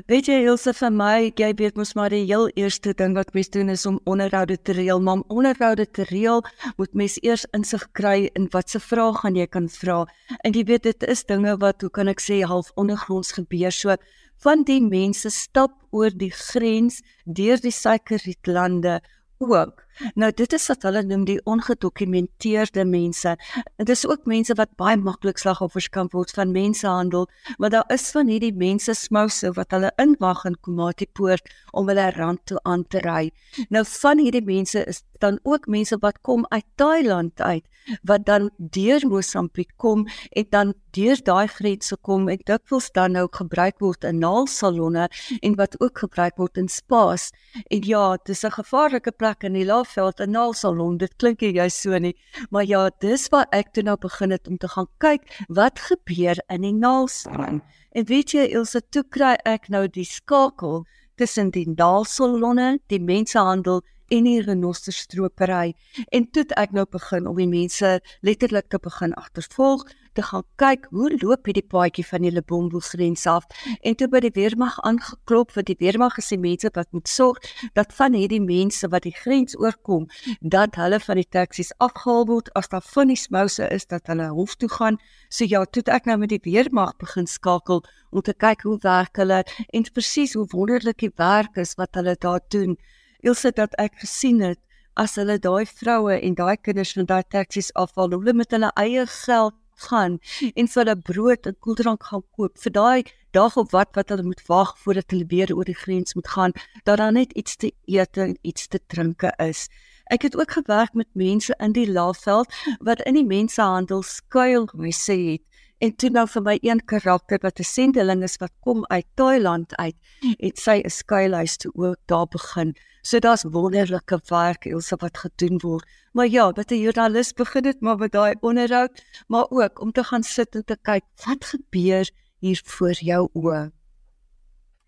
Weet jy Ilse vir my, jy weet mos maar die heel eerste ding wat mens doen is om onderhoude te reël, maar om onderhoude te reël, moet mens eers insig kry in watse vrae gaan jy kan vra. En jy weet dit is dinge wat hoe kan ek sê half ondergronds gebeur. So van die mense stap oor die grens deur die suikerrietlande ook. Nou dit is wat hulle noem die ongedokumenteerde mense. Dit is ook mense wat baie maklik slagoffers kan word van mensehandel, maar daar is van hierdie mense smouse wat hulle inwag in Komatipoort om hulle rand toe aan te ry. Nou van hierdie mense is dan ook mense wat kom uit Thailand uit wat dan deur Mosambiek kom en dan deur daai grense kom en dikwels dan nou gebruik word in naalsalonne en wat ook gebruik word in spas. En ja, dis 'n gevaarlike plek in die Laagveld en naalsalon. Dit klink jy so nie, maar ja, dis waar ek toe nou begin het om te gaan kyk wat gebeur in die naalsalon. En weet jy, Elsa, toe kry ek nou die skakel tussen die naalsalonne, die mensehandel en die renosterstropery en toe ek nou begin om die mense letterlik te begin agtervolg te gaan kyk hoe loop hierdie paadjie van die Lebombo grens af. En toe by die weermag aangeklop vir die weermag gesê mense wat moet sorg dat van hierdie mense wat die grens oorkom dat hulle van die taksies afgehaal word as daar die smouse is dat hulle hof toe gaan. So ja toe ek nou met die weermag begin skakel om te kyk hoe werk hulle en presies hoe wonderlik die werk is wat hulle daar doen Ilse dat ek gesien het as hulle daai vroue en daai kinders van daai taksies afval hulle met hulle eie geld gaan en vir hulle brood en koeldrank gaan koop vir daai dag of wat wat hulle moet wag voordat hulle weer oor die grens moet gaan dat daar net iets te eet en iets te drinke is. Ek het ook gewerk met mense in die Laagveld wat in die mensehandel skuil gesê het en toe nou vir my een karakter wat 'n sendeling is wat kom uit Thailand uit het sy 'n skuilhuis toe ook daar begin. So daar's wonderlike werk Elsa wat gedoen word. Maar ja, dat 'n joernalis begin het maar met daai onderhoud, maar ook om te gaan sit en te kyk wat gebeur hier voor jou oë.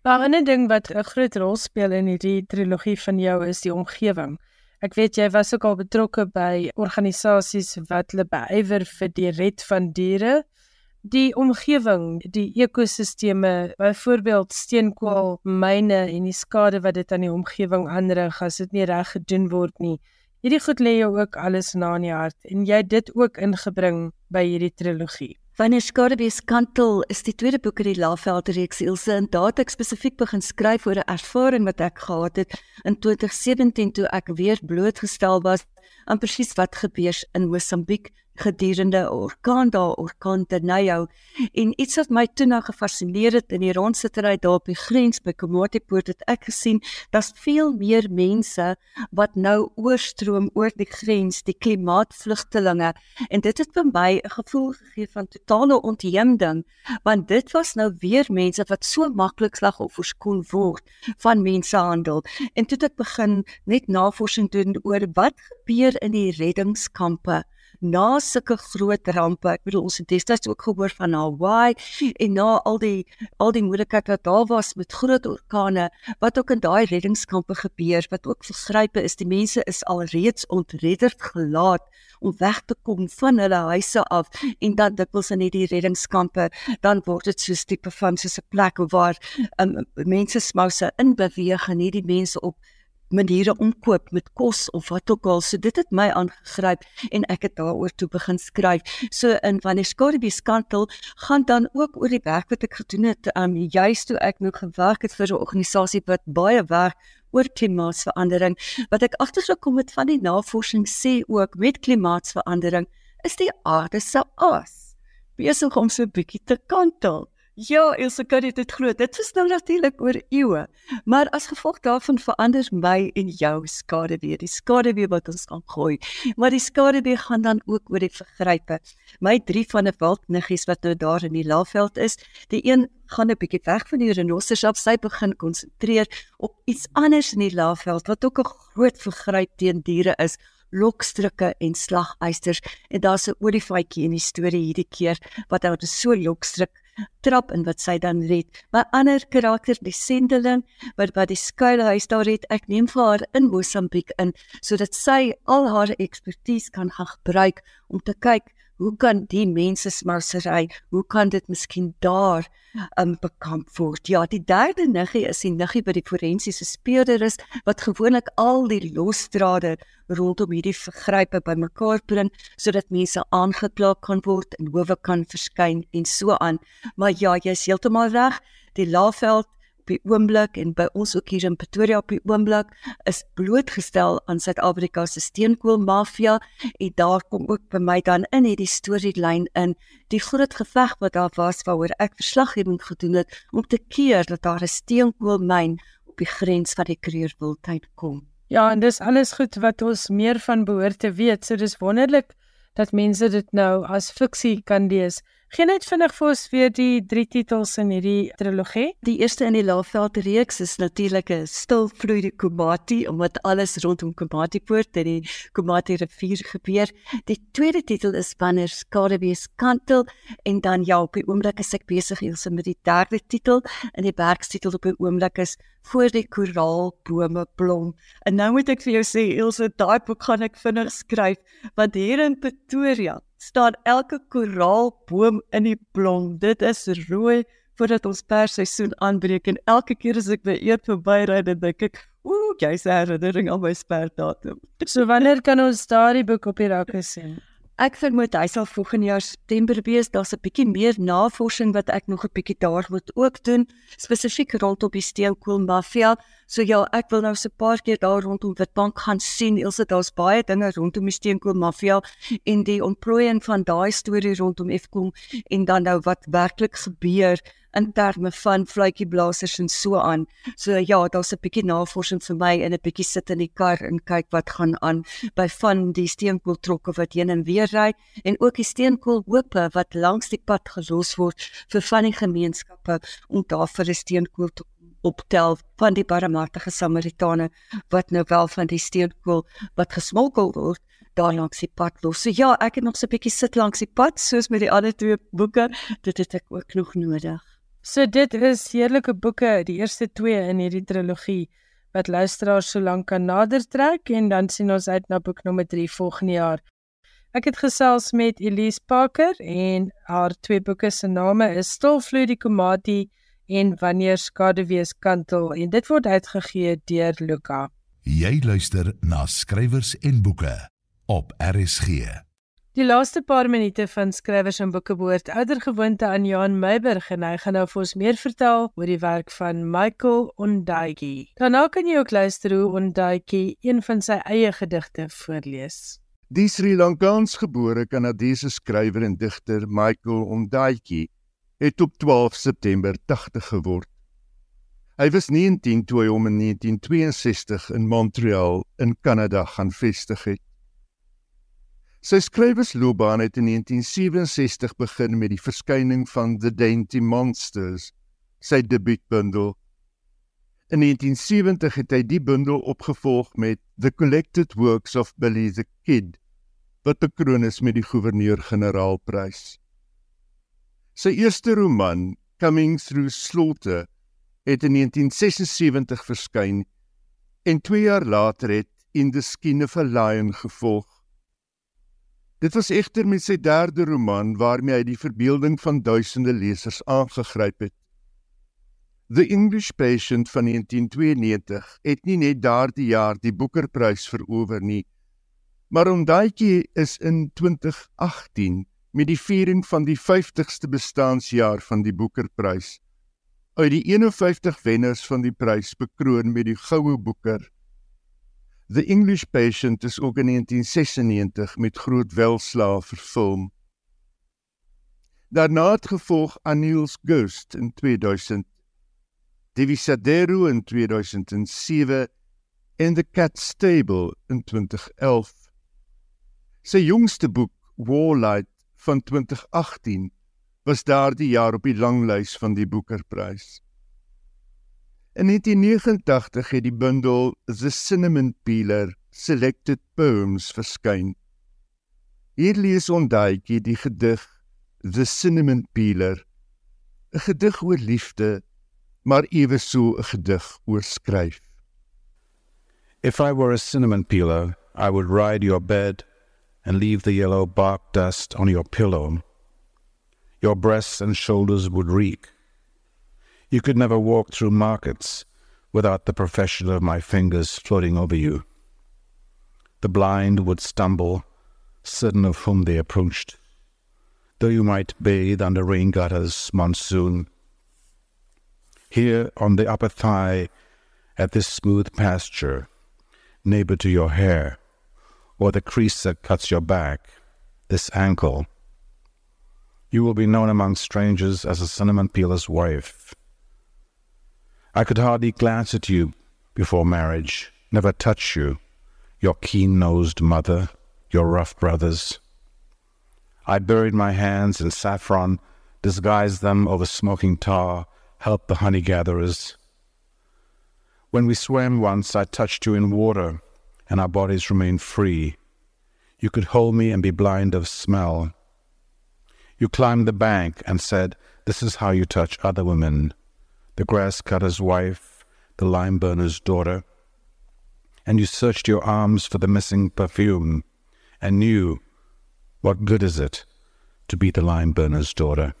Maar 'n ding wat 'n groot rol speel in hierdie trilogie van jou is die omgewing. Ek weet jy was ook al betrokke by organisasies wat hulle beywer vir die red van diere die omgewing, die ekosisteme, byvoorbeeld steenkoolmyne en die skade wat dit aan die omgewing aanrig as dit nie reg gedoen word nie. Hierdie goed lê jou ook alles na in die hart en jy het dit ook ingebring by hierdie trilogie. Wanneer Skadebees Kantel is die tweede boek in die Laveld reeks Ilse en daad ek spesifiek begin skryf oor 'n ervaring wat ek gehad het in 2017 toe ek weer blootgestel was aan presies wat gebeur in Mosambiek gedurende orkaan daar orkaan Tanayo en iets wat my toe nou gefassineer het in die rondsittery daar op die grens by Komotipoort het ek gesien daar's veel meer mense wat nou oorstroom oor die grens die klimaatvlugtelinge. En dit het vir my 'n gevoel gegee van totale ontheemding want dit was nou weer mense wat so maklik slagoffers kon word van mensehandel. En toe het ek begin net navorsing doen oor wat gebeur in die reddingskampe na sulke groot rampe. Ek bedoel ons het destyds ook gehoor van Hawaii en na al die al die moeilikheid wat daar was met groot orkane wat ook in daai reddingskampe gebeur wat ook vergrype is. Die mense is al reeds ontredderd gelaat om weg te kom van hulle huise af en dan dikwels in hierdie reddingskampe dan word dit so 'n tipe van so 'n plek waar um, mense smouse in beweeg en hierdie mense op maniere omkoop met kos of wat ook al. So dit het my aangegryp en ek het daaroor toe begin skryf. So in wanneer Skaribie skantel gaan dan ook oor die werk wat ek gedoen het um juist toe ek nou gewerk het vir 'n organisasie wat baie werk oor klimaatsverandering. Wat ek agtergekom het van die navorsing sê ook met klimaatsverandering is die aarde se as besig om so 'n bietjie te kantel. Ja, Elsa kan dit glo. Dit is nou natuurlik oor eeue. Maar as gevolg daarvan verander my en jou skade weer. Die skade weer wat ons kan gooi. Maar die skade weer gaan dan ook oor die vergrype. My drie van 'n wildniggies wat nou daar in die Laagveld is, die een gaan 'n bietjie weg van die renosters af. Sy begin konsentreer op iets anders in die Laagveld wat ook 'n groot vergryp teen diere is lokstrikke en slagysters en daar's 'n olifantjie in die storie hierdie keer wat nou so lokstrik trap in wat sy dan red. My ander karakter, die sendeling wat by die skuilhuis daar red, ek neem vir haar in Mosambiek in sodat sy al haar ekspertise kan gebruik om te kyk hoe kan die mense smarsery, hoe kan dit miskien daar um bekamp word? Ja, die derde niggie is die niggie by die forensiese speurder is wat gewoonlik al die losdrade rondom hierdie vergrype bymekaar bring sodat mense aangekla kan word en howe kan verskyn en so aan. Maar ja, jy's heeltemal reg. Die Laagveld die oomblik en by ons ook hier in Pretoria op die oomblik is blootgestel aan Suid-Afrika se steenkoolmafia en daar kom ook by my dan in hierdie storielyn in die groot geveg wat daar was waaroor ek verslaggewing gedoen het om te keer dat daar 'n steenkoolmyn op die grens van die Kreurwildtuin kom. Ja, en dis alles goed wat ons meer van behoort te weet. So dis wonderlik dat mense dit nou as fiksie kan lees Geen net vinnig vir ons weer die drie titels in hierdie trilogie. Die eerste in die Laagveld reeks is natuurlik 'n Stilvloei die Komati omdat alles rondom Komati poort en die Komati rivier gebeur. Die tweede titel is Wanneer Skaduwees kantel en dan ja, op die oomblik is ek besig hierse met die derde titel en die werkstitel op die oomblik is Voor die koraalbome blom. En nou moet ek vir jou sê, Ilse, daai boek gaan ek vinnig skryf want hier in Pretoria staan elke koraalboom in die blom. Dit is rooi voordat ons persseisoen aanbreek en elke keer as ek by eet verbyry, dan dink ek, ooh, jy's 'n herinnering aan my sperdatum. So wanneer kan ons daardie boek op die rakke sien? Ek vermoed hy sal volgende jaar September wees. Daar's 'n bietjie meer navorsing wat ek nog 'n bietjie daar moet ook doen, spesifiek rondom die steenkool mafia. So ja, ek wil nou so 'n paar keer daar rondom Witbank gaan sien. Elsje, daar's baie dinge rondom die steenkool mafia en die ontplooiing van daai storie rondom Eskom en dan nou wat werklik gebeur in terme van fluitjieblassers en so aan. So ja, daar's 'n bietjie navorsing vir my en 'n bietjie sit in die kar en kyk wat gaan aan by van die steenkooltrokke wat heen en weer ry en ook die steenkoolhoope wat langs die pad gelos word vir van die gemeenskappe om daar vir 'n steenkool te optel van die barmhartige Samaritane wat nou wel van die steenkool wat gesmokkel word daar langs die pad los. So ja, ek het nog so 'n bietjie sit langs die pad soos met die ander twee boeke. Dit het ek ook nog nodig. So dit is heerlike boeke, die eerste twee in hierdie trilogie wat luisteraars so lank kan nader trek en dan sien ons uit na boek nommer 3 volgende jaar. Ek het gesels met Elise Parker en haar twee boeke se name is Stilvloei die Komati en Wanneer Skaduwees Kantel en dit word uitgegee deur Luka. Jy luister na skrywers en boeke op RSG. Die laaste paar minute van skrywers en boeke behoort ouer gewoonte aan Johan Meiburg en hy gaan nou vir ons meer vertel oor die werk van Michael Ondaatjie. Daarna kan jy ook luister hoe Ondaatjie een van sy eie gedigte voorlees. Die Sri Lankaans gebore Kanadese skrywer en digter Michael Ondaatjie het op 12 September 80 geword. Hy was 19 toe hy hom in 1962 in Montreal in Kanada gaan vestig het. Sy skrywersloopbaan het in 1967 begin met die verskyning van The Dainty Monsters, sy debuutbundel. In 1970 het hy die bundel opgevolg met The Collected Works of Billy the Kid, wat bekroon is met die gouverneur-generaalprys. Sy eerste roman, Coming Through Slaughter, het in 1976 verskyn en 2 jaar later het In the Skin of a Lion gevolg. Dit was egter met sy derde roman waarmee hy die verbeelding van duisende lesers aangegryp het. The English Patient van 1992 het nie net daardie jaar die Booker-prys verower nie, maar omdaitjie is in 2018 met die viering van die 50ste bestaanjaar van die Booker-prys uit die 51 wenners van die prys bekroon met die Goue Booker The English Patient is ook in 1996 met groot welslae verfilm. Daarna het gevolg Anil's Ghost in 2000, Divisadero in 2007 en The Cat Stable in 2011. Sy jongste boek, Warlight van 2018, was daardie jaar op die langlys van die Booker-prys. In 1989 het die bundel The Cinnamon Peeler Selected Poems verskyn. Hier lees ondaitjie die gedig The Cinnamon Peeler, 'n gedig oor liefde, maar ewe so 'n gedig oor skryf. If I were a cinnamon peeler, I would ride your bed and leave the yellow bark dust on your pillow. Your breasts and shoulders would reek. You could never walk through markets without the profession of my fingers floating over you. The blind would stumble, certain of whom they approached, though you might bathe under rain gutters monsoon. Here on the upper thigh, at this smooth pasture, neighbor to your hair, or the crease that cuts your back, this ankle, you will be known among strangers as a cinnamon peeler's wife I could hardly glance at you before marriage, never touch you, your keen nosed mother, your rough brothers. I buried my hands in saffron, disguised them over smoking tar, helped the honey gatherers. When we swam once, I touched you in water, and our bodies remain free. You could hold me and be blind of smell. You climbed the bank and said, This is how you touch other women the grass cutter's wife, the lime burner's daughter. And you searched your arms for the missing perfume and knew what good is it to be the lime burner's daughter,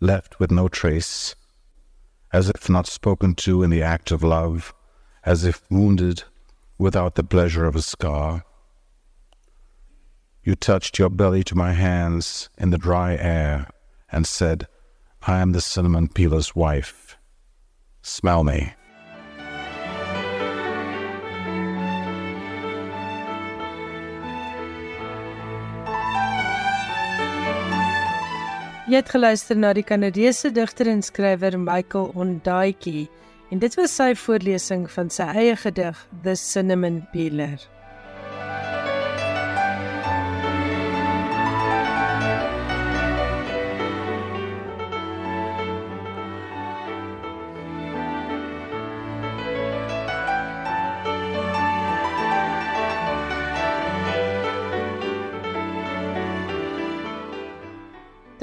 left with no trace, as if not spoken to in the act of love, as if wounded without the pleasure of a scar. You touched your belly to my hands in the dry air and said, I am the cinnamon peeler's wife. Smell me. Jy het geluister na die Kanadese digter en skrywer Michael Ondaatjie en dit was sy voorlesing van sy eie gedig The Cinnamon Peeler.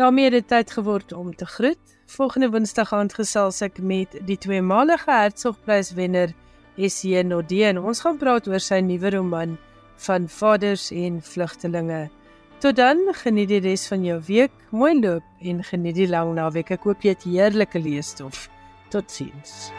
Daarmee dit tyd geword om te groet. Volgende Woensdag aand gesels ek met die tweemalige Hertsgpryswenner Essie Nodie en ons gaan praat oor sy nuwe roman van vaders en vlugtelinge. Tot dan, geniet die res van jou week, mooi loop en geniet die lang naweek. Ek hoop jy het heerlike leesstof. Totsiens.